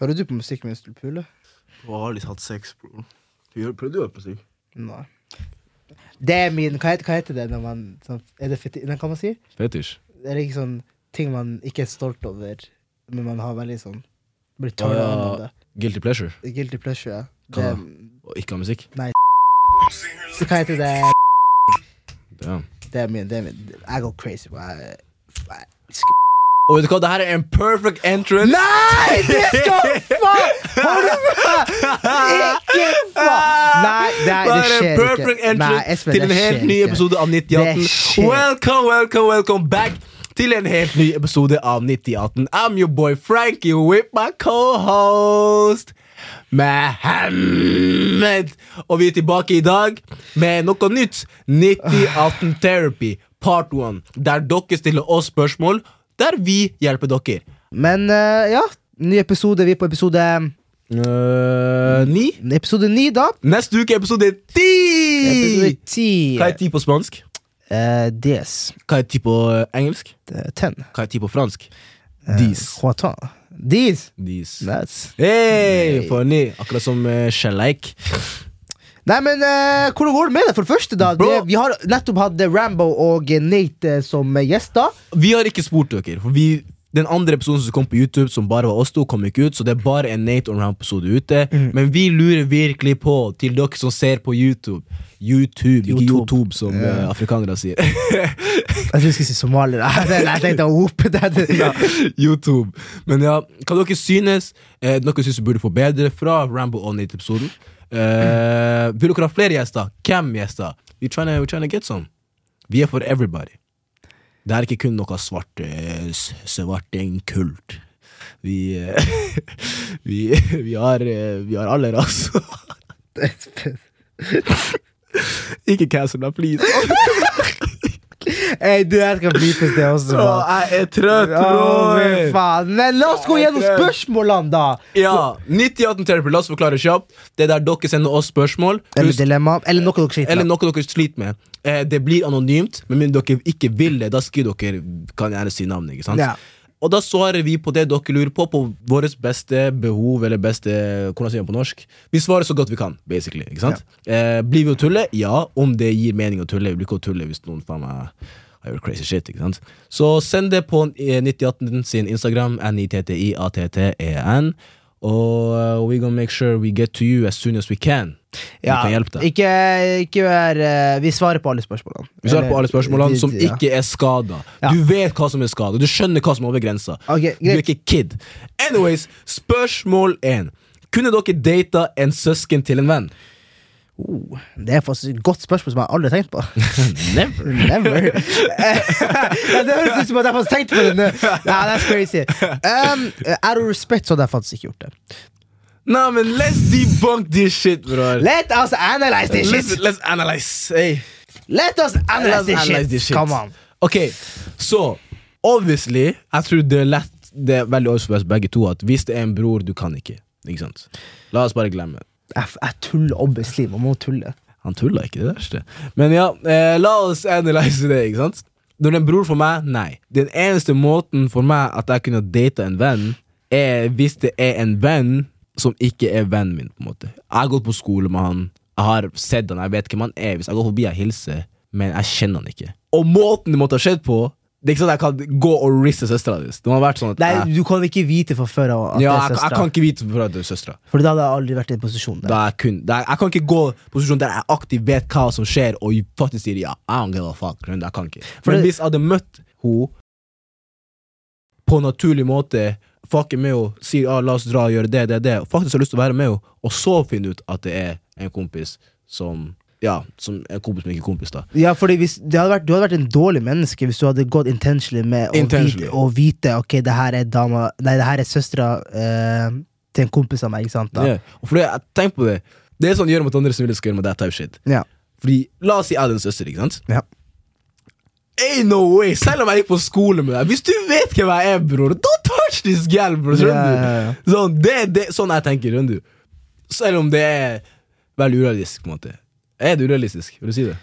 Hører du på musikk mens du puler? Du har aldri hatt sex, bro. Gjør- Prøvde du å høre på musikk? Nei. Det er min Hva heter, hva heter det når man sånn, Er det feti... Nei, hva man si? Fetisj. Det er ikke sånn ting man ikke er stolt over, men man har veldig sånn Blir Å, tørna ja. av det. Guilty pleasure. Guilty pleasure, ja. Hva Det, Og ikke ha musikk. nei. så hva heter det? Damn. Det er min. Det er min. Jeg går crazy. bro. Jeg, jeg, Og vet du hva, det her er en perfect entrance. Nei, det skal faen Hold du Ikke faen! Nei, det, Det det er en skjer ikke. Nei, Espen, til en helt ny ikke. episode av Det 9018. Welcome, welcome, welcome back til en helt ny episode av 9018. I'm your boy Frankie with my co-host Mohammed. Og vi er tilbake i dag med noe nytt. 9018 Therapy part 1, der dere stiller oss spørsmål, der vi hjelper dere. Men uh, ja, ny episode. Vi er på episode Uh, ni. Episode ni, da. Neste uke episode ti! Episode ti. Hva er ti på spansk? Uh, DS. Hva er ti på eh, engelsk? Eh, Ten. Hva er ti på fransk? Uh, Dis. These. Dis. That's Hey, hey. ni. Akkurat som uh. Nei, men uh, hvordan går det med deg, for det første? da? Det, vi har nettopp hatt Rambo og eh, Nate eh, som eh, gjester. Vi har ikke spurt dere, for vi, den andre episoden som kom på YouTube, som bare var oss to, kom ikke ut, så det er bare en Nate og Rambo-episode ute. Mm. Men vi lurer virkelig på, til dere som ser på YouTube YouTube, ikke YouTube. Som eh, afrikanere sier. Jeg trodde du skulle si somalier. Jeg tenkte å det. ja, YouTube. Men ja, hva dere synes? Eh, dere synes vi burde få bedre fra Rambo og Nate-episoden? Eh, vil dere ha flere gjester? Hvem gjester? We're trying to, we're trying to get some. Vi er for everybody. Det er ikke kun noe svart eh, svartingkult. Vi, eh, vi, vi, har, eh, vi har alle raser. ikke cancel meg, please. Hey, du, jeg skal blipes det også. Å, jeg er trøtt, bror! Men la oss gå gjennom spørsmålene, da! Ja, 9018 Therapy, la oss forklare kjapt. Det er der dere sender oss spørsmål. Eller dilemma. Eller noe dere sliter eller med. noe dere sliter med. Eh, det blir anonymt, men om dere ikke vil det, da skriver dere Kan gjerne si navnet. ikke sant? Ja. Og da svarer vi på det dere lurer på, på vårt beste behov, eller beste Hvordan sier man på norsk? Vi svarer så godt vi kan, basically. ikke sant? Eh, blir vi å tulle? Ja, om det gir mening å tulle. Vi blir ikke å tulle hvis noen faen meg har gjort crazy shit. ikke sant? Så send det på eh, 9018 sin Instagram, N-I-T-T-I-A-T-T-E-N. Og uh, we gonna make sure we get to you as soon as we can. Vi kan hjelpe deg. Ikke, ikke vær uh, Vi svarer på alle spørsmålene. Vi svarer på alle spørsmålene Eller- som ja. ikke er skada. Ja. Du vet hva som er skada, du skjønner hva som er over grensa. Okay, Du er ikke kid. Anyways, spørsmål én. Kunne dere data en søsken til en venn? Oh, det er faktisk et godt spørsmål som jeg aldri har tenkt på. Never. Never. Det høres ut som at jeg har tenkt på det nå. Ja, that's crazy. Um, out of respect så hadde jeg faktisk ikke gjort det. Nei, men let's debunk this shit, bror. Let us analyze this shit! let's analyze. Hey. Let us analyze, Let's this, analyze shit. this shit. Come on. Ok, så Obviously, jeg tror det er lett Det er veldig obvious for oss begge to at hvis det er en bror, du kan ikke. Ikke sant? La oss bare glemme. Jeg, jeg tuller obviously. Man må tulle. Han tulla ikke, det verste. Men ja, eh, la oss analyse det. ikke sant? Når det er en bror for meg, nei. Den eneste måten for meg at jeg kunne date en venn, er hvis det er en venn som ikke er vennen min. på en måte Jeg har gått på skole med han, jeg har sett han, jeg vet hvem han er. Hvis jeg går forbi, jeg hilser, men jeg kjenner han ikke. Og måten det måtte ha skjedd på Det er ikke sånn at jeg kan gå og riste søstera di. Det må ha vært sånn at Nei, jeg, du kan ikke vite fra før av at ja, det jeg, er jeg søstera. kan ikke vite for at det er søstera. For da hadde jeg aldri vært i en posisjon der. Da jeg, kun, da er, jeg kan ikke gå i posisjon der jeg aktivt vet hva som skjer, og faktisk sier ja, I don't give a fuck. Men? Jeg kan ikke. For hvis jeg hadde møtt henne på en naturlig måte, fucker med henne, sier ah, la oss dra og gjøre det, det, det, og faktisk har lyst til å være med henne, og så finne ut at det er en kompis som Ja, som er kompis, men ikke kompis, da. Ja, fordi hvis, hadde vært, Du hadde vært en dårlig menneske hvis du hadde gått intentionally med å vite, å vite Ok, det her er dama Nei, det her er søstera eh, til en kompis av meg. Ikke sant? da? Og fordi tenker på det Det er sånn gjør mot andre som vil skal gjøre med that type shit. Ja. Fordi, La oss si jeg hadde en søster, ikke sant? Ja. Ain't no way, Selv om jeg gikk på skole med deg Hvis du vet hvem jeg er, bror, don't touch this gal, bror. Du? Sånn, det, det, sånn jeg tenker, skjønner du. Selv om det er veldig urealistisk. på en måte Er det urealistisk? Vil du si det?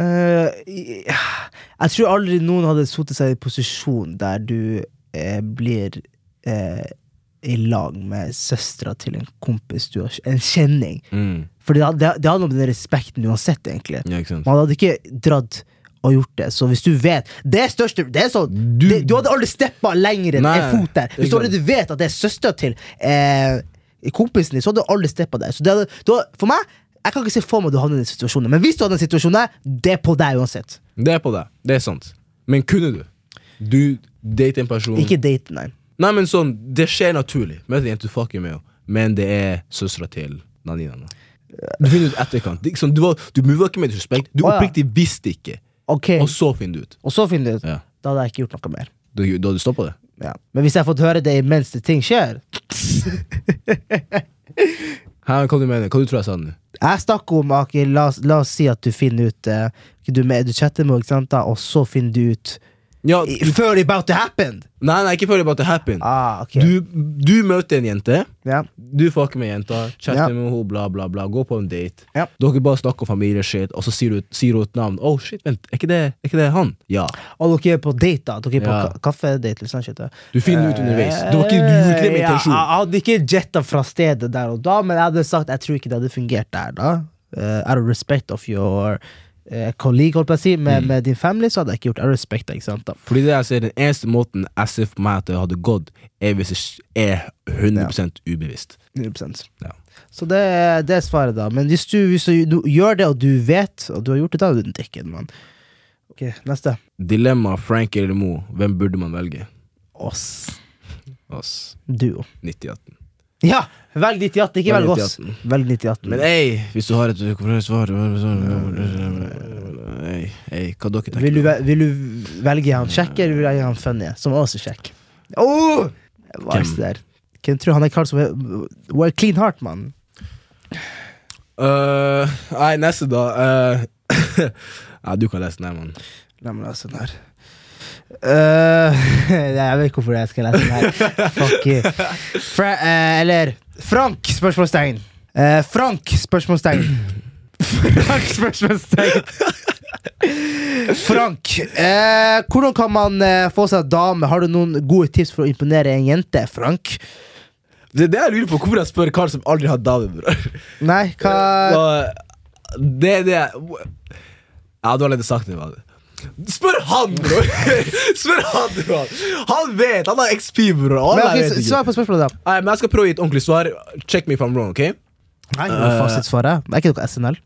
Uh, jeg tror aldri noen hadde satt seg i posisjon der du eh, blir eh, i lag med søstera til en kompis du har En kjenning. Mm. For det, det, det handler om den respekten uansett, egentlig. Ja? Man hadde ikke dratt og gjort det. Så hvis du vet Det er største Det er sånn Du, det, du hadde aldri steppa lenger enn en fot der. Hvis du allerede vet at det er søstera til eh, kompisen din, så hadde du aldri steppa der. Så det du hadde, for meg jeg kan ikke se for meg at du havner i den situasjonen. Men hvis du hadde den situasjonen der, det er på deg uansett. Det er på deg. Det er sant. Men kunne du? Du date en person Ikke date, nei. Nei, men sånn, det skjer naturlig. Møter en jente du fucker med, men det er søstera til Nanina. Du finner ut etterkant. Det sånn, du, var, du mover ikke med respekt. Du ja. oppriktig visste ikke, okay. og så finner du ut. Og så finner du ut. Ja. Da hadde jeg ikke gjort noe mer. Da, da hadde du stoppa det. Ja. Men hvis jeg har fått høre det mens det ting skjer Hæ, hva du mener Hva du tror jeg sa nå? Jeg snakker om okay, la, la oss si at du finner ut eh, du, med, du chatter med henne, og så finner du ut Ja, Før about to happen! nei, nei, ikke før about to happen. Ah, okay. Du, du møter en jente. Yeah. Du fucker med jenta, chatter yeah. med henne, bla, bla, bla. Går på en date. Yeah. Dere bare snakker om familieshit, og så sier, du, sier hun et navn. Oh shit, vent, er ikke det, er ikke det han? Ja. Og dere er på date, da. Dere er på Ja. kaffedate. eller shit. Du finner ut underveis. Det var ikke, du gjorde ikke det med intensjon. Ja, jeg hadde ikke jetta fra stedet der og da, men jeg hadde sagt jeg tror ikke det hadde fungert der. da uh, Out of respect of your colleague, holdt på å si, Mm. med, med din family, så hadde jeg ikke gjort. I respect ikke sant da Fordi det jeg ser, Den eneste måten jeg ser for meg at det hadde gått, er hvis det er 100 ubevisst. 100% Ja. Så det, det er svaret, da. Men hvis du, hvis du, du gjør det, og du vet, og du har gjort det, da er du en dickhead, mann. Ok, neste. Dilemma Frank eller Mo. Hvem burde man velge? Oss. Oss. Duo. 9018. Ja! Velg 98, ikke velg oss. 98. Velg 98. Men ei, hvis du har et konkret svar Ei, ei, hva dere tenker Vil du, ve- vil du velge han kjekk, eller vil du velge han funny? Som også er kjekk. Oh! Hva er Hvem? det der? Hvem tror han er kalt som er well, Clean heart, mann. Øh, Nei, neste, da. Uh, ja, du kan lese den her, mann. La meg lese den her. Eh, jeg vet ikke hvorfor jeg skal lese den her. Fuck you. Fra, uh, eller Frank? Spørsmålstegn. Uh, Frank? Spørsmålstegn. Frank? Spørsmålstegn. Frank, eh, hvordan kan man få seg dame? Har du noen gode tips for å imponere en jente? Frank? Det er det jeg lurer på. Hvorfor jeg spør kar som aldri har dame, bror. Nei, hva Det er det jeg Ja, du har allerede sagt det. Man. Spør han, bror! Spør han, bror! Han vet! Han har XP, bror. Men, Alle ok, vet s- ikke. Svar på spørsmålet, da. Nei, men Jeg skal prøve å gi et ordentlig svar. Check me if I'm wrong, ok? Nei, det var fasitsvaret. Det er ikke noe SNL.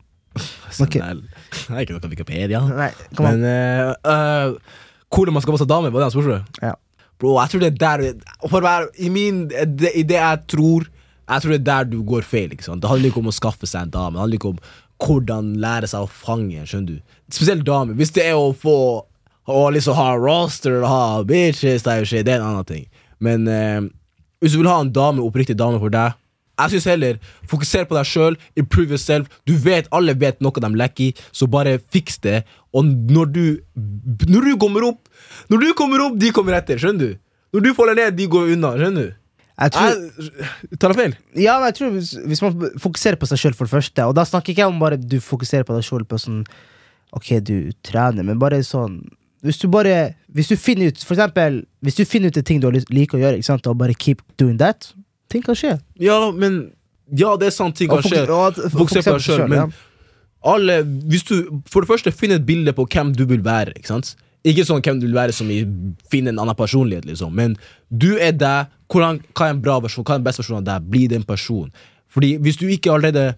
SNL. Det er ikke noe Wikipedia. Nei, kom an. Men uh, uh, hvordan man skal passe dame, var det han spurte? Ja. Bro, jeg tror det er der For meg I min det, I det jeg tror Jeg tror det er der du går feil. ikke sant? Det handler ikke om å skaffe seg en dame. Det handler ikke om hvordan lære seg å fange. skjønner du? Spesielt damer. Hvis det er å få Å liksom ha roster og ha bitches, det er shit, det er en annen ting. Men eh, hvis du vil ha en dame, oppriktig dame for deg jeg synes heller Fokuser på deg sjøl, improve yourself. Du vet, Alle vet noe de lekker i, så bare fiks det. Og når du Når du kommer opp Når du kommer opp, de kommer etter. Skjønner du? Når du faller ned, de går unna. Skjønner du? Jeg tror, Jeg, tar jeg feil? ja, men jeg tror hvis, hvis man fokuserer på seg sjøl, for det første Og da snakker ikke jeg om bare du fokuserer på deg sjøl på sånn Ok, du trener, men bare sånn Hvis du bare Hvis du finner ut For eksempel Hvis du finner ut en ting du liker å gjøre, ikke sant og bare keep doing that, ting kan skje. Ja, men Ja, det er sant ting kan skje. Fokuser på deg sjøl, men ja. alle Hvis du for det første finner et bilde på hvem du vil være. Ikke sant? Ikke sånn hvem du vil være som i finne en annen personlighet, liksom. Men du er deg. Hvordan, hva er en bra versjon? Hva er en beste versjonen av deg? Bli den personen. Fordi hvis du ikke allerede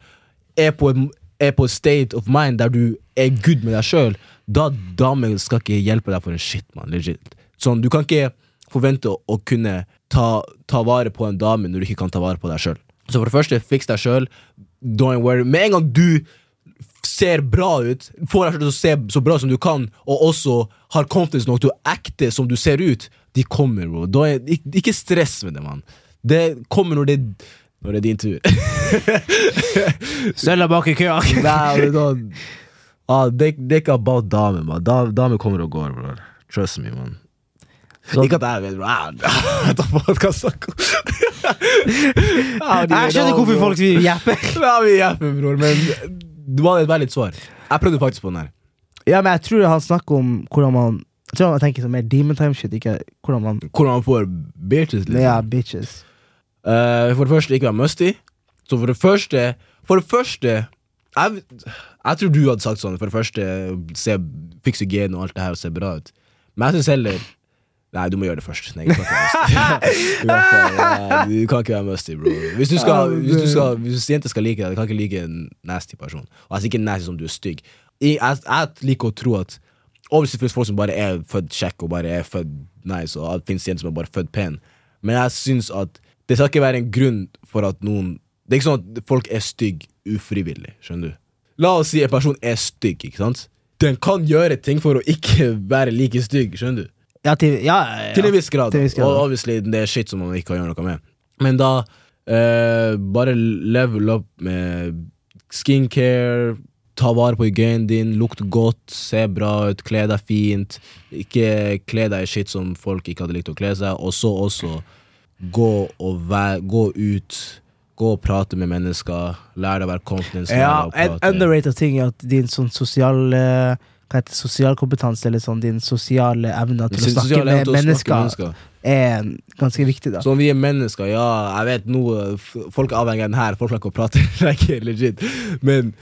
er på en er på state of mind der du er good med deg sjøl, da damer skal ikke hjelpe deg for en shit, man. Legit. Sånn, du kan ikke forvente å, kunne ta, ta vare på en dame når du ikke kan ta vare på deg sjøl. Så for det første, fiks deg sjøl. Med en gang du ser bra ut, får deg selv til å se så bra som du kan, og også har confidence nok til å acte som du ser ut, de kommer, bro. Er, ikke, ikke stress med det, mann. Det kommer når det, det er din tur. Sølva bak i køa. Nei, det, da, ah, det, det er ikke about damer, man. Da, damer kommer og går, bror. Trust me, man. ikke at jeg vet, bro. Jeg vet ikke skjønner hvorfor folk vil jeppe. Ja, vi hjelper, bror, men du hadde et veldig svar. Jeg prøvde faktisk på den her. Ja, men jeg tror han snakker om hvordan man Jeg tror han tenker sånn mer demon time shit, ikke hvordan man Hvordan man får bitches, liksom. Ja, bitches. Eh, for det første, ikke være musty. Så for det første For det første jeg, jeg tror du hadde sagt sånn. For det første, se, fikse gen og alt det her og se bra ut. Men jeg syns heller Nei, du må gjøre det først. Nei, du kan ikke være musty. bro Hvis fall, Du kan ikke være musty, bro. Hvis du skal, hvis du skal Hvis jenter skal like deg, du kan ikke like en nasty person. Og altså ikke nasty som du er stygg. Jeg, jeg, jeg liker å tro at Obviously finnes folk som bare er født kjekk og bare er født nice, og det finnes jenter som er bare født pen. Men jeg syns at det skal ikke være en grunn for at noen Det er ikke sånn at folk er stygg ufrivillig. Skjønner du? La oss si en person er stygg, ikke sant? Den kan gjøre ting for å ikke være like stygg, skjønner du? Ja, til, ja, ja, ja. Til en viss grad. Til en viss grad. Og obviously, det er shit som man ikke kan gjøre noe med. Men da eh, bare level up med skincare, ta vare på hygienen din, lukt godt, se bra ut, kle deg fint. Ikke kle deg i shit som folk ikke hadde likt å kle seg. Og så også gå, og vær, gå ut, gå og prate med mennesker. Lær deg å være confident. Ja, en underrated ting er at din sånn sosial eh, Hva heter sosial kompetanse, eller sånn din sosiale evne til å snakke med å mennesker, mennesker. er ganske viktig, da. Sånn vi er mennesker, ja, jeg vet noe Folk er avhengig av den her, folk klarer ikke å prate lenger, legit. Men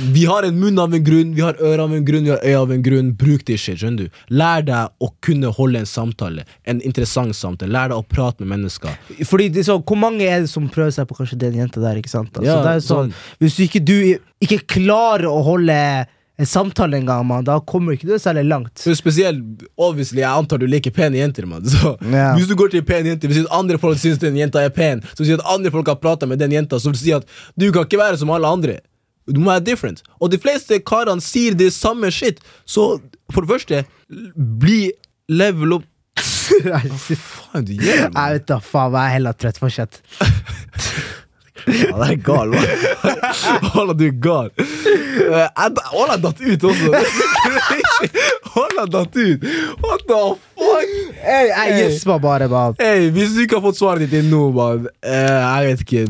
vi har en munn av en grunn, vi har ører av en grunn, vi har øyne av en grunn. Bruk det ikke. skjønner du. Lær deg å kunne holde en samtale, en interessant samtale. Lær deg å prate med mennesker. Fordi det sånn, Hvor mange er det som prøver seg på kanskje den jenta der? ikke sant? Altså, Ja, så det er sånn, Hvis du ikke, du ikke klarer å holde en samtale en gang, man, da kommer ikke du særlig langt. Så spesielt, obviously, jeg antar du liker pene jenter, Man. Så yeah. hvis du går til en jenter jente, hvis andre folk syns den jenta er pen, så vil si at andre folk har prata med den jenta, så vil si at du kan ikke være som alle andre. Du må være different. Og de fleste karene sier det samme shit. Så for det første, bli level up Hva faen du gjør, Jeg vet da faen, jeg er heller trøtt. Fortsett. Ja, det er gal, mann. Walla, du er gal. Eh, jeg- datt ut også. Walla datt ut. What the fuck? Jeg, jeg Hey. gjesper bare, mann. Hey, hvis du ikke har fått svaret ditt inn nå, man, uh, jeg vet ikke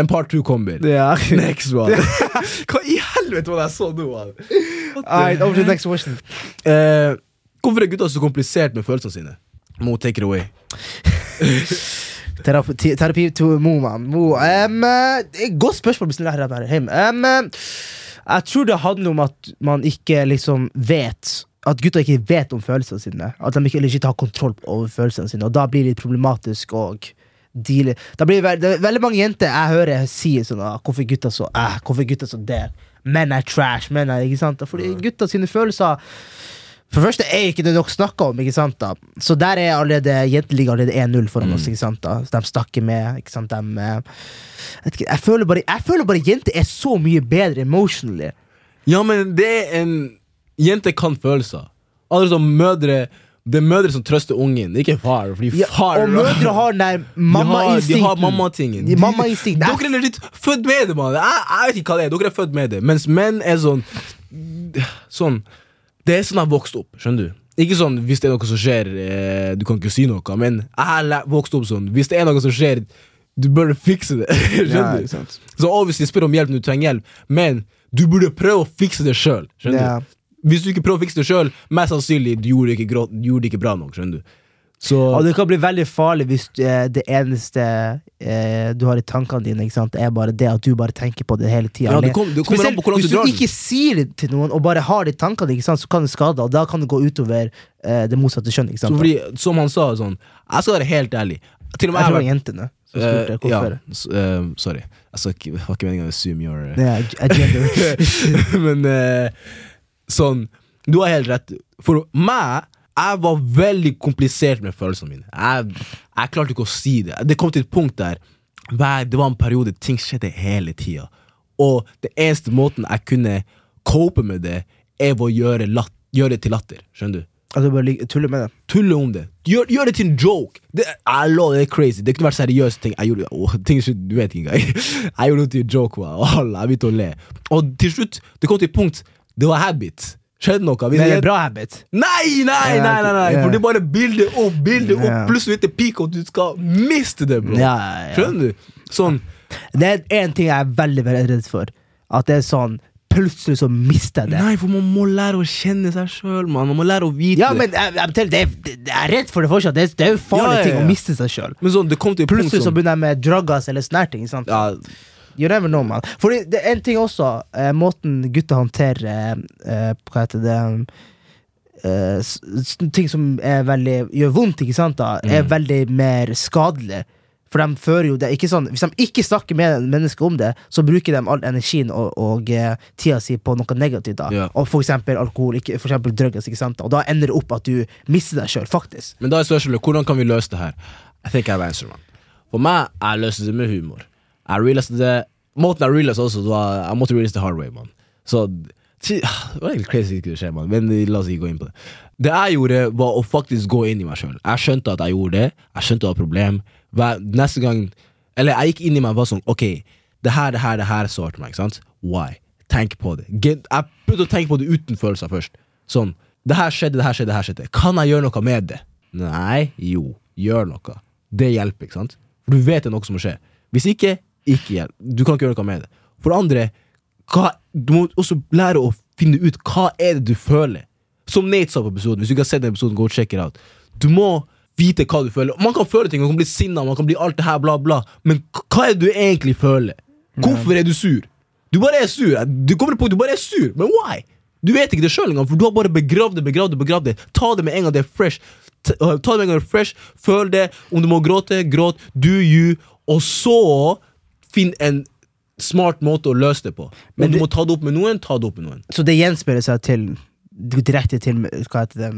En part two kommer. Yeah. Next, man. Hva i helvete var det jeg så nå, man? Right, over to the next question. Uh, hvorfor er gutta så komplisert med følelsene sine? Mo, take it away. Terapi, terapi to Mo, man. Mo. Um, eh, godt spørsmål. Um, eh, jeg tror det handler om at man ikke liksom vet At gutta ikke vet om følelsene sine. At de ikke ikke har kontroll over følelsene sine. Og da blir det litt problematisk å deale da blir det, det veldig mange jenter jeg hører sier sånn ah, 'Hvorfor gutta så eh, Hvorfor gutta så der?' Menn er trash. Menn er, ikke sant? Fordi gutta sine følelser for det første er ikke det nok snakka om, ikke sant da så der er allerede jenter ligger allerede 1-0 foran oss. ikke sant da Så De snakker med. ikke sant de, eh, jeg, ikke, jeg, føler bare, jeg føler bare jenter er så mye bedre emotionally. Ja, men det er en Jenter kan følelser. Alle som mødre Det er mødre som trøster ungen, det er ikke far. Fordi Ja, far og mødre har den der De har, de har mammatingen. De- Mammainstinkten. Dere er litt født med det, mann. Jeg, jeg vet ikke hva det er. Dere er født med det. Mens menn er sånn Sånn Det er sånn jeg vokste opp. Skjønner du? Ikke sånn hvis det er noe som skjer, eh, du kan ikke si noe, men jeg vokste opp sånn. Hvis det er noe som skjer, du bør fikse det. Skjønner du? sant. Så obviously spør om hjelp når du trenger hjelp, men du burde prøve å fikse det sjøl. Ja. Hvis du ikke prøver å fikse det sjøl, mest sannsynlig du gjorde det ikke, gjorde det ikke bra nok. Skjønner du? Så Og det kan bli veldig farlig hvis eh, det eneste eh, du har i tankene dine, sant? er bare det at du bare tenker på det hele tida. Ja, på hvordan hvis du du ikke sier det til noen, og bare har det i tankene, sant? så kan det skade, og da kan det gå utover eh, det motsatte kjønn. Som han sa, sånn Jeg skal være helt ærlig. Til og med Jeg jeg var jentene spurte Eh, ja, eh, sorry. Jeg sa ikke, var ikke meningen å assume your agenda. Men uh, sånn Du har helt rett. For meg jeg var veldig komplisert med følelsene mine. Jeg, jeg klarte ikke å si det. Det kom til et punkt der Det var en periode ting skjedde hele tida. Og det eneste måten jeg kunne cope med det, er ved å gjøre, lat, gjøre det til latter. Skjønner du? Altså bare tulle med det. Tulle om det. Gjør, gjør det til en joke. Det, jeg lov, det er crazy. Det kunne vært seriøse ting. Jeg gjorde, åh, ting du vet ikke engang. Jeg gjorde det til en joke. Og alle, jeg begynte å le. Og til slutt, det kom til et punkt Det var habit. Skjedde noe. Hvis Men det er er bra habit. Nei, nei, nei! nei, nei. For det er bare bilde opp, bilde opp, plutselig til peak, og du skal miste det, bro. Skjønner du? Sånn Det er én ting jeg er veldig veldig redd for. At det er sånn plutselig så mister jeg det. Nei, for man må lære å kjenne seg sjøl, man. Man må lære å vite Ja, men jeg, jeg, det, det, jeg er redd for det fortsatt. Det, det er jo farlig Ja, ja, ting å miste seg sjøl. Men sånn, et punkt Plutselig så begynner jeg med drugs eller sånne her ting. Sant? ja, You never know, man. Fordi det er en ting også, eh, måten gutter håndterer eh, eh, Hva heter det eh, Ting som er veldig, gjør vondt, ikke sant, da, er Mm. veldig mer skadelig. For de fører jo det ikke sånn Hvis de ikke snakker med mennesker om det, så bruker de all energien og, og eh, tida si på noe negativt. da Ja. Og for eksempel alkohol, ikke, for eksempel drugs. Ikke sant? Og da ender det opp at du mister deg sjøl, faktisk. Men da er spørsmålet hvordan kan vi løse det her? I think I have answer, man. For meg, er løste det med humor. Jeg realized det Måten jeg realized også, var Jeg måtte realize the hard way, man. Så Det var egentlig crazy det det skje, man. Men la oss ikke gå inn på det. Det jeg gjorde, var å faktisk gå inn i meg sjøl. Jeg skjønte at jeg gjorde det. Jeg skjønte det var et problem. Neste gang Eller jeg gikk inn i meg og var sånn Ok, det her, det her, det her sårte meg. ikke sant? Why? Tenk på det. Get, jeg prøvde å tenke på det uten følelser først. Sånn. Det her skjedde, det her skjedde, det her skjedde. Kan jeg gjøre noe med det? Nei, jo, gjør noe. Det hjelper, ikke sant? For du vet det er noe som må skje. Hvis ikke, ikke hjelp. Du kan ikke gjøre noe med det. For det andre, hva, du må også lære å finne ut hva er det du føler. Som Nate sa på episoden, hvis du ikke har sett den episoden, go og check it out. Du må vite hva du føler. Man kan føle ting, man kan bli sinna, man kan bli alt det her, bla, bla. Men hva er det du egentlig føler? Hvorfor er du sur? Du bare er sur. Du kommer på du bare er sur, men why? Du vet ikke det sjøl engang, for du har bare begravd det, begravd det, begravd det. Ta det med en gang det er fresh. Ta uh, ta det med en gang det er fresh, føl det. Om du må gråte, gråt. Do you. Og så finn en smart måte å løse det på. Men du det- må ta det opp med noen, ta det opp med noen. Så det gjenspeiler seg til direkte til hva heter det,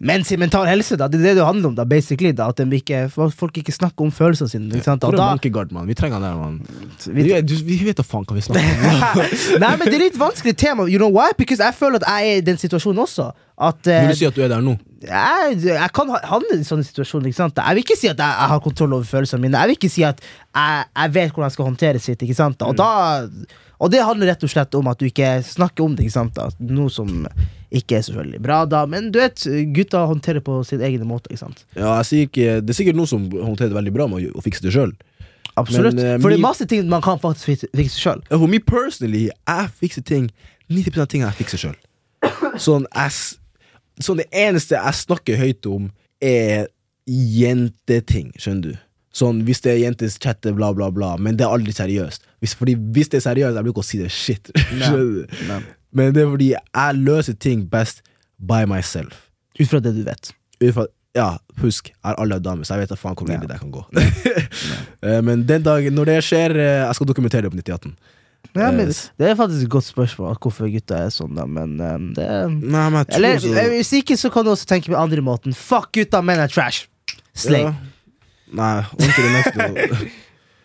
menns mental helse. da Det er det det handler om, da basically da At ikke, folk ikke snakker om følelsene sine. Ikke sant? Hvor er da, mann? Vi trenger han der, man. vi, Vi, vet da faen hva vi snakker om. Nei, men det er litt vanskelig tema. You know why? Because jeg føler at jeg er i den situasjonen også. At uh, Vil du si at du er der nå? jeg, jeg kan ha- havne i sånne situasjoner. Ikke sant? Jeg vil ikke si at jeg, jeg har kontroll over følelsene mine. Jeg vil ikke si at jeg, jeg vet hvordan jeg skal håndtere sitt. Ikke sant? Og, da, og det handler rett og slett om at du ikke snakker om det. Ikke sant? Da. Noe som ikke er så veldig bra, da. Men du vet, gutta håndterer på sin egen måte. Ikke sant? Ja, jeg sier ikke, det er sikkert noen som håndterer det veldig bra med å, fikse det sjøl. Absolutt. Men, uh, For det er masse ting man kan faktisk fikse sjøl. For me personally, jeg fikser ting 90 av tingene jeg fikser sjøl. Sånn, sånn det eneste jeg snakker høyt om, er jenteting, skjønner du. Sånn, Hvis det er jentes chatte, bla, bla, bla, men det er aldri seriøst. Hvis, fordi hvis det er seriøst, jeg bruker ikke å si det shit. Nei. Men det er fordi jeg løser ting best by myself. Ut fra det du vet. Ut fra- Ja, husk, jeg har alle damer, så jeg vet da faen hvor ille det kan gå. Eh, Men den dagen, når det skjer, eh, jeg skal dokumentere det på 9018. Ja, men, det er faktisk et godt spørsmål hvorfor gutta er sånn, da. Men eh, det Nei, men jeg tror Eller så- eh, hvis ikke, så kan du også tenke på andre måten. Fuck gutta, menn er trash. Slay. Ja. Nei, on to the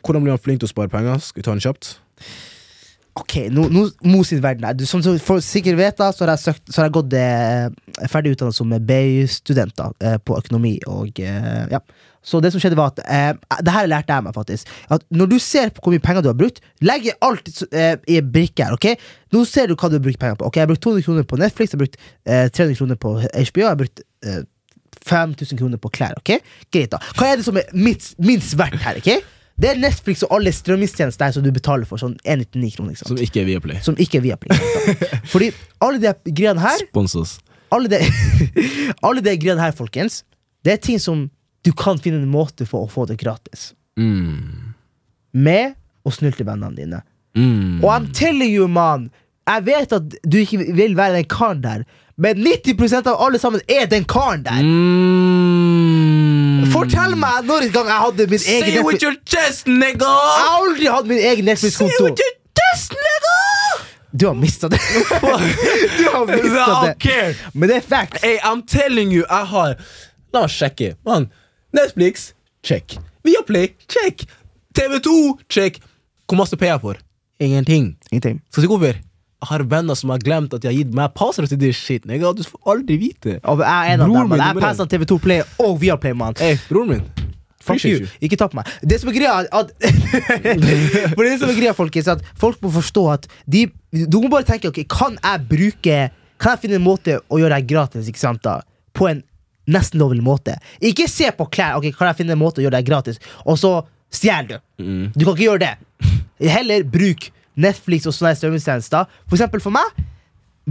Hvordan blir han flink til å spare penger? Skal vi ta den kjapt? Ok, nå, nå Mo sin verden her. Som du sikkert vet, da, så har jeg, søkt, så har jeg gått eh, ferdig utdannet som BI-student eh, på økonomi. Og, eh, ja. Så det som skjedde var at eh, Det her lærte jeg meg, faktisk. At Når du ser på hvor mye penger du har brukt, legg alt eh, i en brikke her. ok? Nå ser du hva du har brukt penger på. Ok, Jeg har brukt 200 kroner på Netflix, jeg har brukt eh, 300 kroner på HBO, jeg har brukt eh, 5000 kroner på klær. ok? Greit, da. Hva er det som er minst, minst verdt her? ok? Det er Netflix og alle strømmingstjenester der som du betaler for. sånn 199 kroner. ikke sant? Som ikke er Viaplay. som ikke er Viaplay. sant? Fordi alle de greiene her Spons oss. Alle de, alle de greiene her, folkens, det er ting som du kan finne en måte for å få det gratis. Mm. Med å snylte vennene dine. Mm. Og I'm telling you, man, jeg vet at du ikke vil være den karen der, men 90 av alle sammen er den karen der. Mm. Fortell meg når en gang jeg hadde min Say egen it with your chest, nigga! Jeg har aldri hatt min egen Say Netflix-konto. Du har mista det. du har mista det. Men det er facts. Hey, I'm telling you, jeg har La oss sjekke. Man. Netflix, check. Viaplay, check. TV2, check. Hvor masse payer jeg for? Ingenting. Ingenting. Skal vi si hvorfor? Jeg har venner som har glemt at de har gitt meg passord til this shit. Nigga. Du får aldri vite. Og jeg er en av dem. Jeg passer TV2 Play og Viaplay, mann. Hey, broren min. Fuck you. Ikke ta på meg. Det som er greia, at For det som er greia, folkens, at folk må forstå at de Du må bare tenke ok, kan jeg bruke Kan jeg finne en måte å gjøre det gratis ikke sant da på en nesten lovlig måte? Ikke se på klær. ok, Kan jeg finne en måte å gjøre det gratis, og så stjeler du? Mm. Du kan ikke gjøre det. Heller bruk Netflix og sånne strømmingstjenester. For eksempel for meg,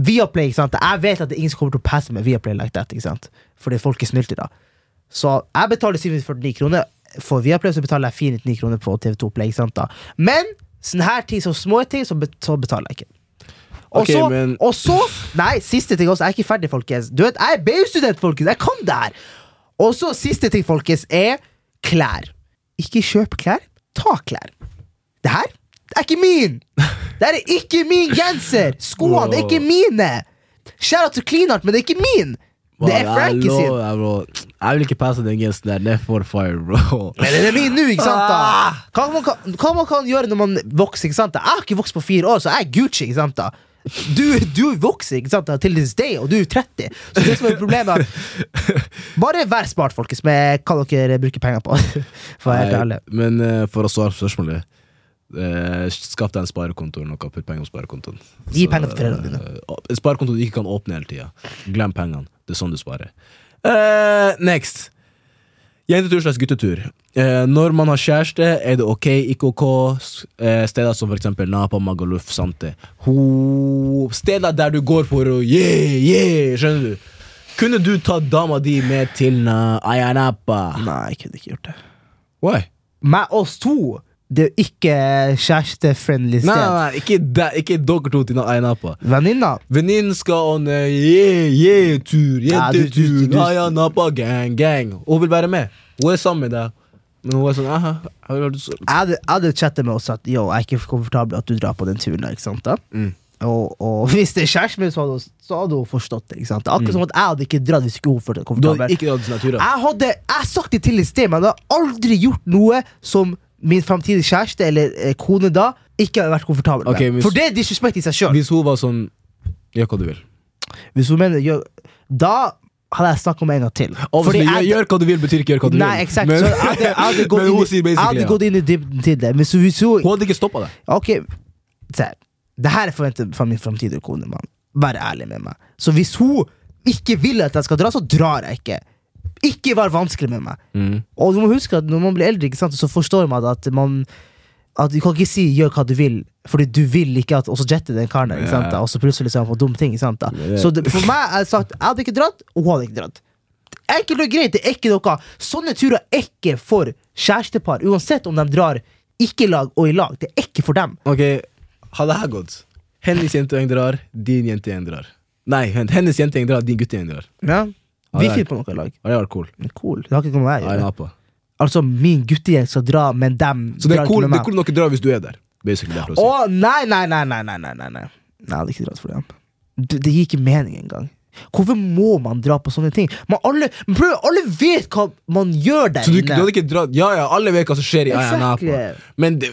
Viaplay, ikke sant? jeg vet at det er ingen som kommer til å passe med Viaplay like that. ikke sant? Fordi folk er snyltere. Så jeg betaler 749 kroner for Viaplay, så betaler jeg 499 kroner på TV2 Play. ikke sant da? Men sånne her ting, så små ting, så, betaler jeg ikke. Og, så, så, men- og så Nei, siste ting også. Jeg er ikke ferdig, folkens. Du vet, Jeg er BU-student, folkens. Jeg kan det her. Og så siste ting, folkens, er klær. Ikke kjøp klær, ta klær. Det her det er ikke min! Det er ikke min genser! Skoene det er ikke mine! Shout at du Clean Art, men det er ikke min! Det er Frankie sin. Jeg vil ikke passe den genseren der. Det er for fire, bro. Men den er min nå, ikke sant? da? Ah! Hva man, kan, hva man kan gjøre når man vokser? ikke sant? da? Jeg har ikke vokst på fire år, så jeg er Gucci. ikke sant? da? Du, du vokser ikke sant, da, til this day, og du er 30. Så det som er problemet Bare vær smart, folkens, med hva dere bruker penger på. For å være helt Nei, ærlig. Men uh, for å svare på spørsmålet eh, Skaff deg en sparekonto eller noe. Putt penger på sparekontoen. Gi penger til foreldrene dine. eh, sparekonto du ikke kan åpne hele tida. Glem pengene. Det er sånn du sparer. Eh, next. Jentetur slags guttetur. Eh, når man har kjæreste, er det ok, ikke ok. Eh, steder som eksempel Napa, Magaluf, Sante. Ho steder der du går for å yeah, yeah, skjønner du? Kunne du tatt dama di med til uh, Ayanapa? Nei, jeg kunne ikke gjort det. Why? Med oss to, det er ikke kjærestefriendly Nei, nei, sted. nei, ikke, de, ikke dere to til Ayanapa. Venninna Venninnen skal on a yeah, yeah-tur, Ja, du- du- jentetur, ja, du- Ayanapa, gang, gang. Hun vil være med. Hun er sammen med deg. Men hun er sånn aha, jeg hadde, chatta med oss at yo, jeg er ikke komfortabel at du drar på den turen. ikke sant da? Mm. Og, og hvis det er kjæresten min, så hadde, hun- så hadde hun forstått det. ikke sant? Akkurat som at jeg hadde ikke dratt hvis ikke hun følte seg Mm. Du hadde komfortabel. ikke turer. Jeg hadde jeg sagt det til i sted, men jeg hadde aldri gjort noe som min framtidige kjæreste eller eh, kone da ikke hadde vært komfortabel med. Ok, hvis- For det er disrespekt i seg sjøl. Hvis hun var sånn Gjør hva du vil. Hvis hun mener gjør, Da hadde jeg snakka med en gang til. Obviously, jeg- gjør, gjør hva du vil, betyr ikke gjør hva du Nei, vil. eksakt. Men, så jeg hadde, jeg hadde gått men hun inn, sier i- jeg basically hadde ja. gått inn i dybden til det. Men så hvis hun Hun hadde ikke stoppa deg. Ok, se her. Det her er forventet fra min framtidige kone. mann. Vær ærlig med meg. Så hvis hun ikke vil at jeg skal dra, så drar jeg ikke. Ikke vær vanskelig med meg. Mm. Og du må huske at når man blir eldre, ikke sant, så forstår man at man At Du kan ikke si 'gjør hva du vil', Fordi du vil ikke at Og så jetter den karen der, da, og så plutselig så er han på dumme ting. Ikke sant, da. Så det, for meg er det sagt jeg hadde ikke dratt, og hun hadde ikke dratt. Enkelt og greit, det er ikke noe Sånne turer er ikke for kjærestepar, uansett om de drar ikke i lag og i lag. Det er ikke for dem. Ok, ha det her gått. Hennes jentegjeng drar, din jentegjeng drar. Nei, hennes jentegjeng drar, din guttegjeng drar. Ja. Vi finner på noe i lag. Det vært cool? Cool. Det har ikke noe med meg å gjøre. Altså, min guttegjeng skal dra, men dem Så det er cool, det er cool dere drar hvis du er der? Basically, det å, nei, nei, nei, nei, nei, nei, nei. Nei, jeg hadde ikke dratt altså, for dem. Det, det gir ikke mening engang. Hvorfor må man dra på sånne ting? Man alle, prøv, alle vet hva man gjør der inne. Ja, ja, alle vet hva som skjer i Ayanapa. Men det,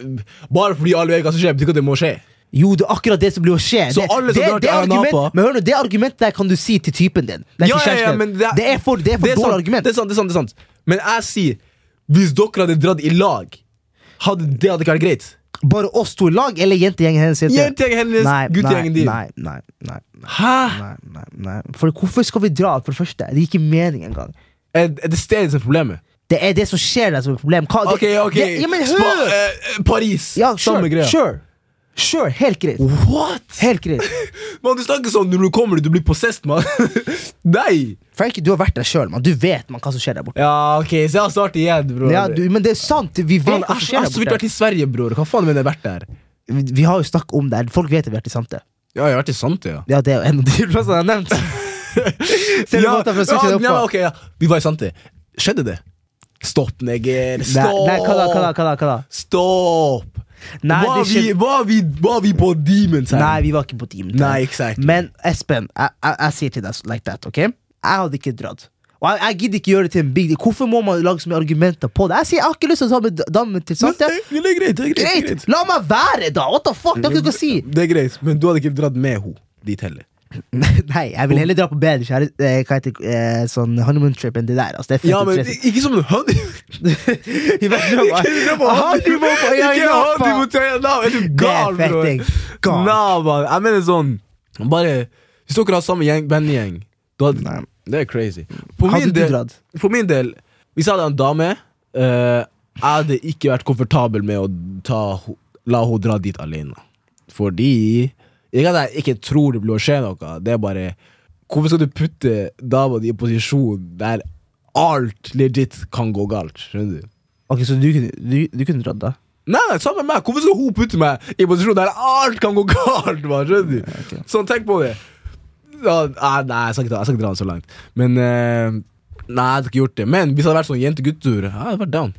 bare fordi alle vet hva som skjer, betyr ikke at det må skje. Jo, det er akkurat det som blir å skje. Så alle som det, drar det, til Ayanapa- Men hør nå, det argumentet der kan du si til typen din. Nei, Ja, ja, ja, men det er- det er for, det er for Det er, dårlig sant, argument. det er sant, det er sant, det er sant. Men jeg sier, hvis dere hadde dratt i lag, hadde, det hadde ikke vært greit. Bare oss to i lag, eller jentegjengen hennes? Jentegjengen hennes, Nei, guttegjengen din. Nei, nei, nei, nei, Hæ? nei, nei, nei. For hvorfor skal vi dra, for det første? Det gir ikke mening engang. Er, er det stedet som er problemet? Det er det som skjer der som er problemet. Hva, Ok, ok. Det, ja, men Spa, eh, Paris. Ja, Samme greia. sure. Sure, helt greit. What? Helt greit. Man, du snakker sånn når du kommer dit, du blir possessed, mann. Nei! Frankie, du har vært der sjøl, man. Du vet man, hva som skjer der borte. Ja, ok, så jeg har startet igjen, bror. Ja, du, men det er sant. Vi vet Man, hva som jeg skjer har der så vidt borte. vært i Sverige, bror. Hva faen mener jeg har vært der? Vi, vi har jo snakket om det. Folk vet at vi har vært i Sante. Ja, jeg har vært i Sante, ja. Ja, det er jo en av de plassene jeg har nevnt. Ser du ja, måten for å ja, switche det opp ja, ok, ja. Vi var i Sante. Skjedde det? Stopp, neger. Nei, Stopp! nei, hva da, hva da, hva da? Hva da? Stopp! Nei, var, vi, var, vi, var vi på Demons her? Nei, vi var ikke på Demons. Nei, exactly. Men Espen, jeg, jeg, jeg sier til deg like that, ok? Jeg hadde ikke dratt. Og jeg, jeg gidder ikke gjøre det til en big deal. Hvorfor må man lage så mye argumenter på det? Jeg sier jeg har ikke lyst til å ta med damen til Sante. det, det er greit. Det er greit, Greit! greit. La meg være, da! What the fuck? Det er ikke noe å si. Det er greit, men du hadde ikke dratt med henne dit heller. Nei, jeg vil heller dra på bedre kjære, eh, hva heter, eh, sånn honeymoon trip enn det der. Altså, det er Ja, men ikke som en honey... I hvert fall- Ikke dra på Honeymoon på Ikke Ayanapa. honeymoon til Ayanapa! Er du Det er gal, bror? fetting. Gal. Nah, man. Jeg mener sånn Bare Hvis dere har samme gjeng, da Nei. Det er crazy. For Hadde min, du del, dratt? for min del, hvis jeg hadde en dame eh, Jeg hadde ikke vært komfortabel med å ta, ho- la henne dra dit alene. Fordi Ikke at jeg ikke tror det blir å skje noe, det er bare Hvorfor skal du putte dama di i en posisjon der alt legit kan gå galt? Skjønner du? Ok, Så du kunne, du, du kunne dratt, da? Nei, nei, sammen med meg. Hvorfor skal hun putte meg i en posisjon der alt kan gå galt? Man, skjønner du? Okay. Sånn, tenk på det. Ja, nei, jeg skal ikke, dra den så langt. Men uh, Nei, jeg hadde ikke gjort det. Men hvis det hadde vært sånn jente-guttur, jeg hadde vært down.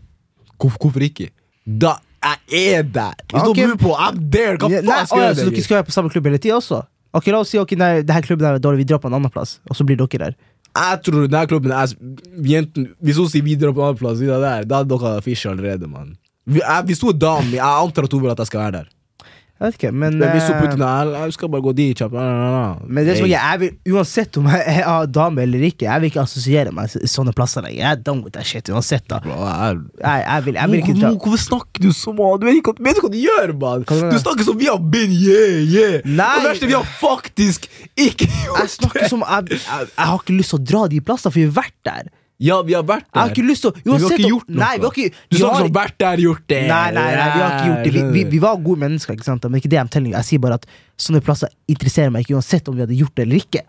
Hvorfor, hvorfor ikke? Da jeg er der! Hvis okay. du på, I'm there! Hva faen Nei, skal jeg gjøre? så dere skal være på samme klubb hele tida også? Ok, La oss si ok, nei, det her klubben er dårlig, vi drar på en annen plass, og så blir dere der. Jeg tror denne klubben er jenten, Hvis hun sier videre på en annen plass, vi er da hadde dere fish allerede, mann. Vi- hun er dame, jeg antar at hun vil at jeg skal være der. Jeg vet ikke, men hvis hun eh, putter ned, jeg skal bare gå dit kjapt. Men det som Hey. jeg vil, uansett om jeg er dame eller ikke, jeg vil ikke assosiere meg i sånne plasser lenger. Jeg er done with that shit uansett. da Bro, jeg- Jeg, jeg, vil, jeg vil ikke dra Hvorfor snakker du så mye? Du vet ikke hva, du gjør, mann! Du snakker som vi har been, yeah, yeah! Nei. Og det verste, vi har faktisk ikke gjort Jeg snakker som jeg, jeg, jeg har ikke lyst til å dra de plassene, for vi har vært der. Ja, vi har vært der. Jeg har ikke lyst til å vi har ikke gjort noe. Nei, vi har ikke Du snakker som vært der, gjort det. Nei, nei, nei, vi har ikke gjort det. Vi, vi, vi var gode mennesker, ikke sant? men ikke det jeg telling. Jeg sier bare at sånne plasser interesserer meg ikke uansett om vi hadde gjort det eller ikke.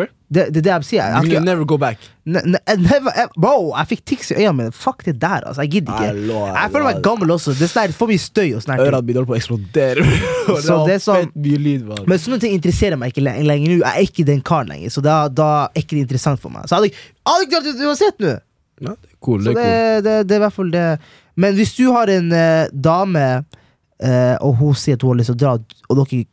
Fair. Det, det er det jeg sier. Jeg, jeg, never go back. ne, ne, never, ever- bro, jeg fikk tics i øynene mine. Fuck det der, altså. Jeg gidder ikke. Hallo, Jeg føler meg gammel også. Det er sånn for mye støy og sånne. Ørene mine holder på å eksplodere. Så det er sånn- mye lyd. Men sånne ting interesserer meg ikke le- lenger nå. Jeg er ikke den karen lenger, så da, da er ikke det interessant for meg. Så jeg hadde ikke- jeg du har dratt ut uansett nå! Ja, det er cool, Så det det, er cool. det, det er i hvert fall det. Men hvis du har en uh, dame, eh, og hun sier at hun har lyst til å dra, og dere,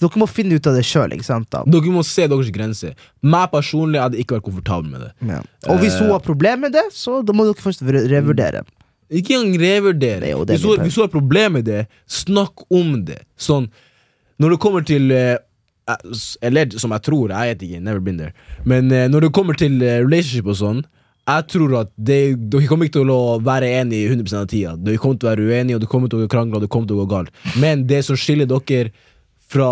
dere må finne ut av det sjøl? Dere må se deres grenser. Meg personlig hadde ikke vært komfortabel med det. Ja. Og hvis hun Eh. har problemer med det, så da må dere først revurdere. Ikke engang revurdere. Er Hvis hun, hvis hun har problemer med det, snakk om det. Sånn, når det kommer til eh, Eller som jeg tror, jeg vet ikke, never been there. Men uh, når det kommer til relationship og sånn, jeg tror at det, dere kommer ikke til å være enige 100 av tida. Dere kommer til å være uenige, og det kommer til å krangle, og det kommer til å gå galt. Men det som skiller dere fra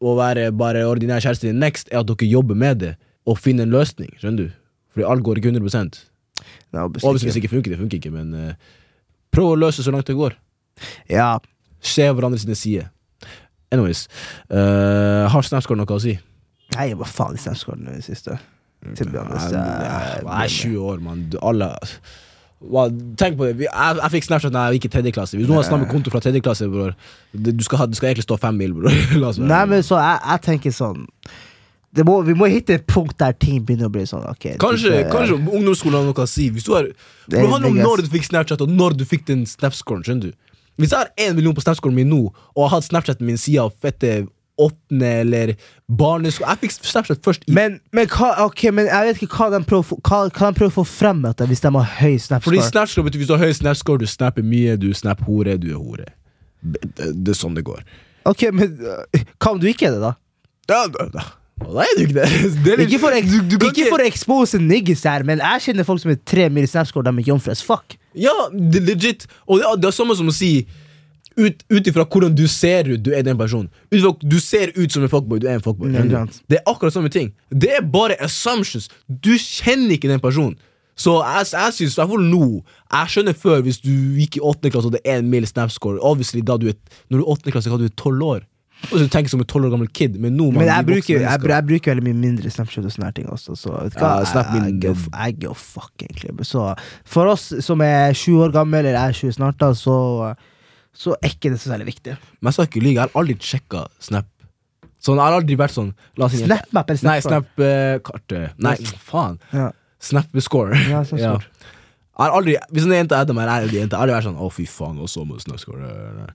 å være bare ordinær kjæreste next, er at dere jobber med det og finner en løsning. Skjønner du? Fordi alt går ikke 100 Nei, obviously hvis det ikke funker, det funker ikke, men uh, prøv å løse så langt det går. Ja. Se hverandre sine sider. Anyways, uh, har Snapscore noe å si? Nei, hva faen i Snapscore i det siste? Be honest, Jeg, er 20 år, mann. Alle Hva, Tenk på det. Vi- Jeg, jeg fikk Snapchat da jeg gikk i tredje klasse. Hvis noen har med konto fra tredje klasse, bror du du skal egentlig stå fem mil, bror. Nei, men så jeg, jeg tenker sånn det må, Vi må hitte et punkt der ting begynner å bli sånn. Okay, Kanskje, type- kanskje ungdomsskolen har noe å si. Hvis du har, Det- det handler om når du fikk Snapchat, og når du fikk den Snapscoren. skjønner du Hvis jeg har én million på Snapscoren min nå, og har hatt Snapchaten min siden fette åttende eller barneskolen Jeg fikk Snapchat først i Men, men, hva, okay, men jeg vet ikke hva de prøver, hva, hva de prøver å få frem med hvis de har høy Fordi Snapscore. Snapscore betyr hvis du har høy Snapscore, du snapper mye, du snapper hore, du er hore. Det, det, er sånn det går. Ok, men øh, Hva om du ikke er det, da? Da, da, da. Er du ikke det. det litt- Ikke for, ek, du, du ikke for å expose niggas her, men jeg kjenner folk som er tre mil Snapscore, de er ikke as fuck. Ja, legit. Og det, det er samme som å si ut ut ifra hvordan du ser ut, du er den personen. Du ser ut som en fuckboy, du er en fuckboy. Mm. Det er akkurat samme ting. Det er bare assumptions. Du kjenner ikke den personen. Så jeg, jeg synes, i hvert fall nå Jeg skjønner før, hvis du gikk i åttende klasse og det er en mil snapscore Obviously, da du er, Når du er åttende klasse, da du er tolv år. Og så du tenker som en tolv år gammel kid, men nå man, Men jeg bruker, jeg, jeg, jeg bruker veldig mye mindre Snapchat og sånne ting også. Så vet du hva, Ja, jeg, jeg, jeg fuck, egentlig. Så for oss som er 20 år gamle, eller er 20 snart, da, så, så er ikke det så særlig viktig. Men jeg skal ikke lyve, jeg har aldri sjekka Snap. Sånn, jeg har aldri vært sånn la oss eller Snap? Nei, Snap-kartet. Nei, faen. Ja. Snap-score. Ja, sånn Ja. Jeg har aldri, Hvis en jente etter meg, jente. Jeg har aldri vært sånn 'Å, fy faen, og så må du Snap-score'.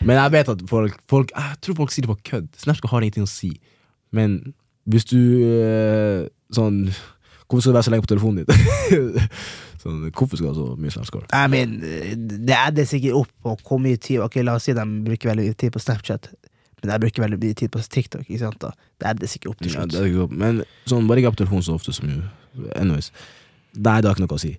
Men jeg vet at folk, folk Jeg tror folk sier det på kødd. Snap-score har ingenting å si. Men hvis du eh, Sånn Hvorfor skal du være så lenge på telefonen din? sånn, hvorfor skal du ha så mye Snap-score? I mean, det er det sikkert opp på hvor mye tid Ok, La oss si de bruker veldig mye tid på Snapchat, men jeg bruker veldig mye tid på TikTok. Ikke sant da? Det er det sikkert opp til Ja, slutt. det godt. Men sånn, bare ikke på telefonen så ofte som jo Anyways. Nei, det har ikke noe å si.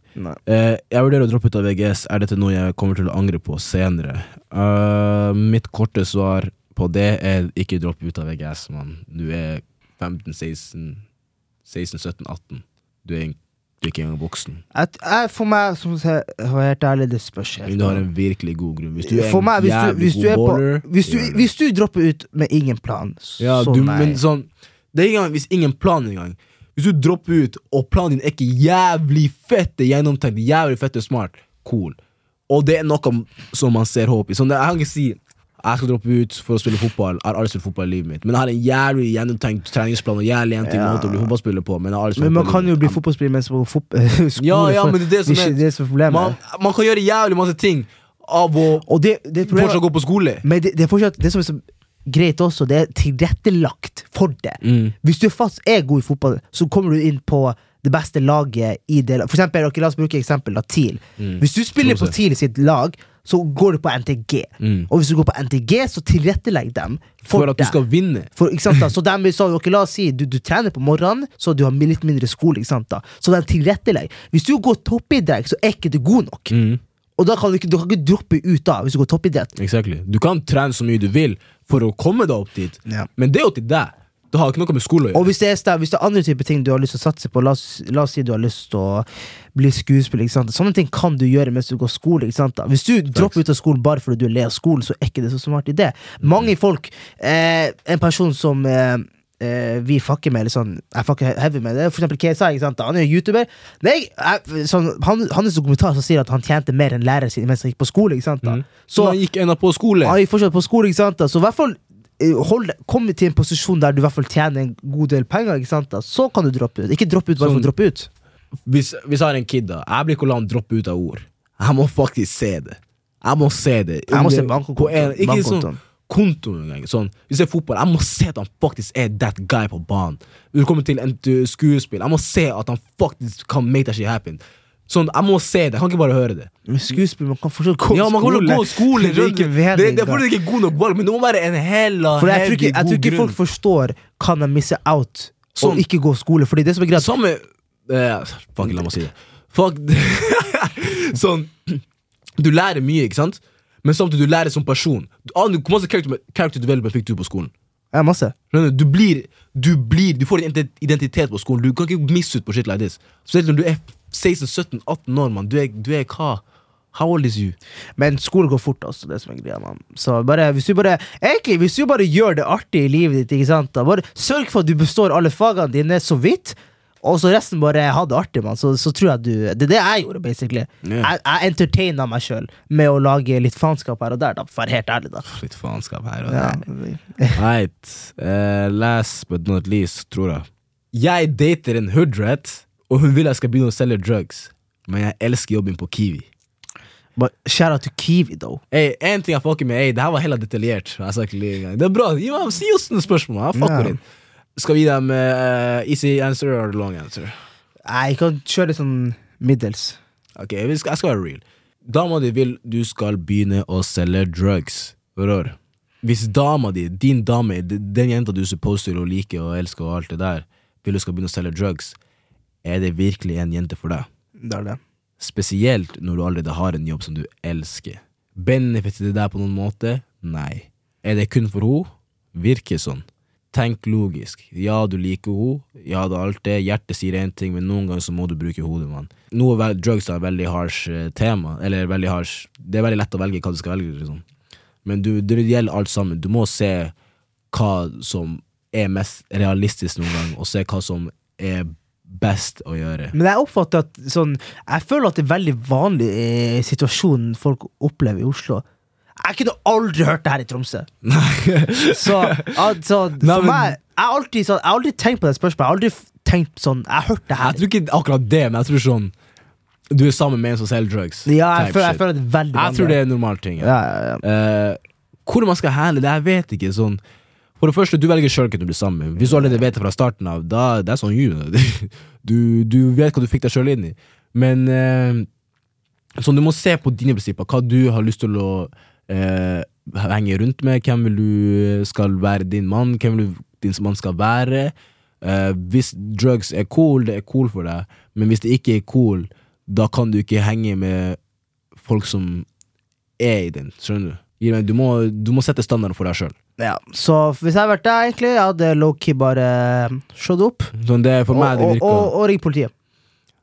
Eh, jeg vurderer å droppe ut av VGS. Er dette noe jeg kommer til å angre på senere? Uh, mitt korte svar på det er ikke dropp ut av VGS, mann. Du er 15, 16, 16, 17, 18. Du er en Du er ikke engang voksen. At, jeg, for meg, som jeg være helt ærlig, det spørs helt. Men du har en virkelig god grunn. Hvis du er For en meg, hvis du, jævlig hvis du god er på baller hvis du, gjør det. hvis du dropper ut med ingen plan, så Ja, du, nei. men sånn Det er engang hvis ingen plan engang. Hvis du dropper ut, og planen din er ikke jævlig fette gjennomtenkt, jævlig fette smart, cool. Og det er noe som man ser håp i. Sånn, det- jeg kan ikke si jeg skal droppe ut for å spille fotball. Jeg har aldri spilt fotball i livet mitt. Men jeg har en jævlig gjennomtenkt treningsplan og jævlig en ting Ja. måte å bli fotballspiller på. Men, Men man kan jo bli fotballspiller mens man går på skole. Ja, ja, men det er det som er- det som er problemet. man, man kan gjøre jævlig masse ting av å det, det fortsatt gå på skole. Men det, er fortsatt Det som er så greit også, det er tilrettelagt for det. Mm. Hvis du fast er god i fotball, så kommer du inn på det beste laget i det For eksempel, La oss bruke eksempel da, TIL. Mm. Hvis du spiller på. TIL sitt lag, så går du på NTG. Mm. Og hvis du går på NTG, så tilrettelegg dem for, For at du skal vinne. For? Så dem, så, ok, la oss si du, du trener på morgenen, så du har litt mindre skole. Så de tilrettelegger. Hvis du går toppidrett, så er ikke du god nok. Mm. Og da kan du ikke, du kan ikke droppe ut da hvis du går toppidrett. Exactly. Du kan trene så mye du vil for å komme deg opp dit, Ja. men det er jo til deg. Det har ikke noe med skole å Og gjøre. hvis det, er, hvis det er andre typer ting du har lyst til å satse på, la oss, la oss si du har lyst til å bli skuespiller. Sånne ting kan du gjøre mens du går skole. Ikke sant? Hvis du dropper ut av skolen bare fordi du er lei av skolen, så er ikke det så smart idé. Mange folk eh, En person som eh, eh, vi fucker med, eller sånn Jeg fucker heavy med, det er for eksempel KSI. Sant? Han er YouTuber. Nei, jeg, sånn, han, hans dokumentar som sier at han tjente mer enn læreren sin mens han gikk på skole. Mm. Så han gikk ennå på skole. Han gikk fortsatt på skole, ikke sant? Så i hvert fall hold, Kom til en posisjon der du i hvert fall tjener en god del penger, så kan du droppe ut. Ikke droppe ut bare for Sånn- å droppe ut. Hvis, hvis jeg har en kid, da jeg blir ikke å la han droppe ut av ord. Jeg må faktisk se det. Jeg må se det. Jeg må se bankkontoen. Ikke sånn Konto kontoen engang. Sånn, hvis det er fotball, jeg må se at han faktisk er that guy på banen. Når det kommer til en til skuespill, jeg må se at han faktisk kan make that shit happen. Sånn, Jeg må se det, jeg kan ikke bare høre det. Men skuespill, man kan fortsatt gå Ja, man kan skole. gå skole, Det er ikke du. det, det er fordi det ikke er god nok valg, men det må være en hella For jeg tror ikke, jeg tror ikke folk forstår kan de misse out Sånn. og ikke gå skole. Fordi det som er greit Samme eh, Fuck, la meg si det. Fuck Sånn Du lærer mye, ikke sant? Men samtidig du lærer som person. Hvor masse character, character development fikk du på skolen? Ja, masse. Du Du blir Du blir Du får en identitet på skolen. Du kan ikke misse ut på shit like this. Spesielt når du er 16-17-18 år, mann. Du du er hva? How old is you? Men skolen går fort, altså. Det som er greia, man. Så bare, hvis du bare Egentlig, hvis du bare gjør det artig i livet ditt, ikke sant da Bare sørg for at du består alle fagene dine så vidt, og så resten bare ha det artig, man. Så, så tror jeg du Det er det jeg gjorde, basically. Yeah. Jeg, jeg entertaina meg sjøl med å lage litt faenskap her og der, da, for å være helt ærlig, da. Litt faenskap her og Ja. der. Right. Uh, last but not least, tror jeg. Jeg dater en hoodrat, og hun vil jeg skal begynne å selge drugs. Men jeg elsker jobben på Kiwi. But shout out to Kiwi, though. Hey, en ting jeg fucker med, hey, det her var heller detaljert. Det er bra. Meg, si oss noen spørsmål. Jeg fucker yeah. Skal vi gi dem uh, easy answer or long answer? Jeg kan kjøre sånn middels. Ok, Jeg skal, jeg skal være real. Dama di vil du skal begynne å selge drugs. Rør. Hvis dama di, din dame, den jenta du supposed til å like og elske og alt det der, vil du skal begynne å selge drugs, er det virkelig en jente for deg? Det er det. Spesielt når du allerede har en jobb som du elsker. Benefitter det deg på noen måte? Nei. Er det kun for henne? Virker sånn. Tenk logisk. Ja, du liker henne. Ja, det er alt det. Hjertet sier én ting, men noen ganger så må du bruke hodet, mann. Noe drugs er et veldig harsh eh, tema. Eller veldig harsh Det er veldig lett å velge hva du skal velge, liksom. Men du, det gjelder alt sammen. Du må se hva som er mest realistisk noen gang, og se hva som er best å gjøre. Men jeg oppfatter at sånn Jeg føler at det er veldig vanlig i situasjonen folk opplever i Oslo. Jeg kunne aldri hørt det her i Tromsø. Så altså, Nei, for men- meg Jeg har alltid, så, jeg har aldri tenkt på det spørsmålet. Jeg har aldri tenkt sånn Jeg har hørt det Jeg tror ikke akkurat det, men jeg tror sånn Du er sammen med en som selger drugs. Ja, jeg føler, jeg føler det veldig Jeg tror det er en normal ting. Ja. ja, ja. Eh, hvor man skal handle det, jeg vet ikke. Sånn. For det første, du velger sjøl hvem du blir sammen med. Hvis du allerede vet det fra starten av, da det er sånn you. Du, du vet hva du fikk deg sjøl inn i. Men eh, sånn, du må se på dine prinsipper, hva du har lyst til å eh, henge rundt med. Hvem vil du skal være din mann? Hvem vil du din mann skal være? Eh, hvis drugs er cool, det er cool for deg, men hvis det ikke er cool, da kan du ikke henge med folk som er i den. Skjønner du? Du må, du må sette standarden for deg sjøl. ja. Så hvis jeg hadde vært deg, egentlig, jeg hadde low-key bare slått opp. Sånn det er for meg det og, virker og, og, og ringt politiet.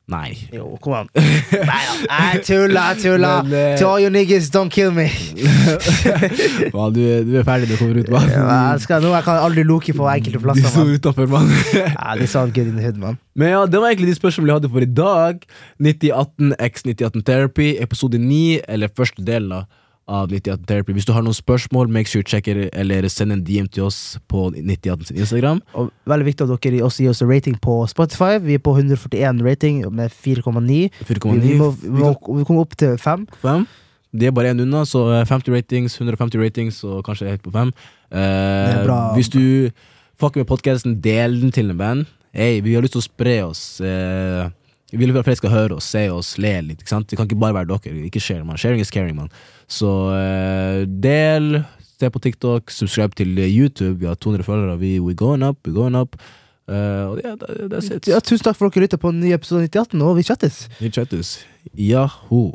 Nei. Jo, kom an. Nei da. Jeg tuller, jeg tulla. Eh, To all you niggas, don't kill me. man, du, er- du er ferdig når du kommer ut, mann. Ja, jeg skal, nå jeg kan aldri loke på enkelte plasser. De Man. utenfor, mann. Ja, det er sånn good in the hood, man. Men ja, det var egentlig de spørsmålene jeg hadde for i dag. 9018 x 9018 Therapy, episode 9, eller første del da, av 9018 Therapy. Hvis du har noen spørsmål, make sure checker eller send en DM til oss på 9018 sin Instagram. Og veldig viktig at dere også gir oss en rating på Spotify. Vi er på 141 rating med 4,9. Vi, vi, må- vi må vi kommer opp til 5. 5. Det er bare én unna, så eh, 50 ratings, 150 ratings, og kanskje helt på 5. Eh. Hvis du fucker med podkasten, del den til en band. Hey, vi har lyst til å spre oss. Eh, vi vil at flere skal høre oss, se oss, le litt. Det kan ikke bare være dere. Ikke share, man. Sharing is caring, man. Så eh, del, se på TikTok, subscribe til YouTube. Vi har 200 følgere. Vi we going up, we going up. Uh, ja, that- Ja, tusen takk for at dere lytter på en ny episode 98, og vi chattes. Vi chattes. Yahoo.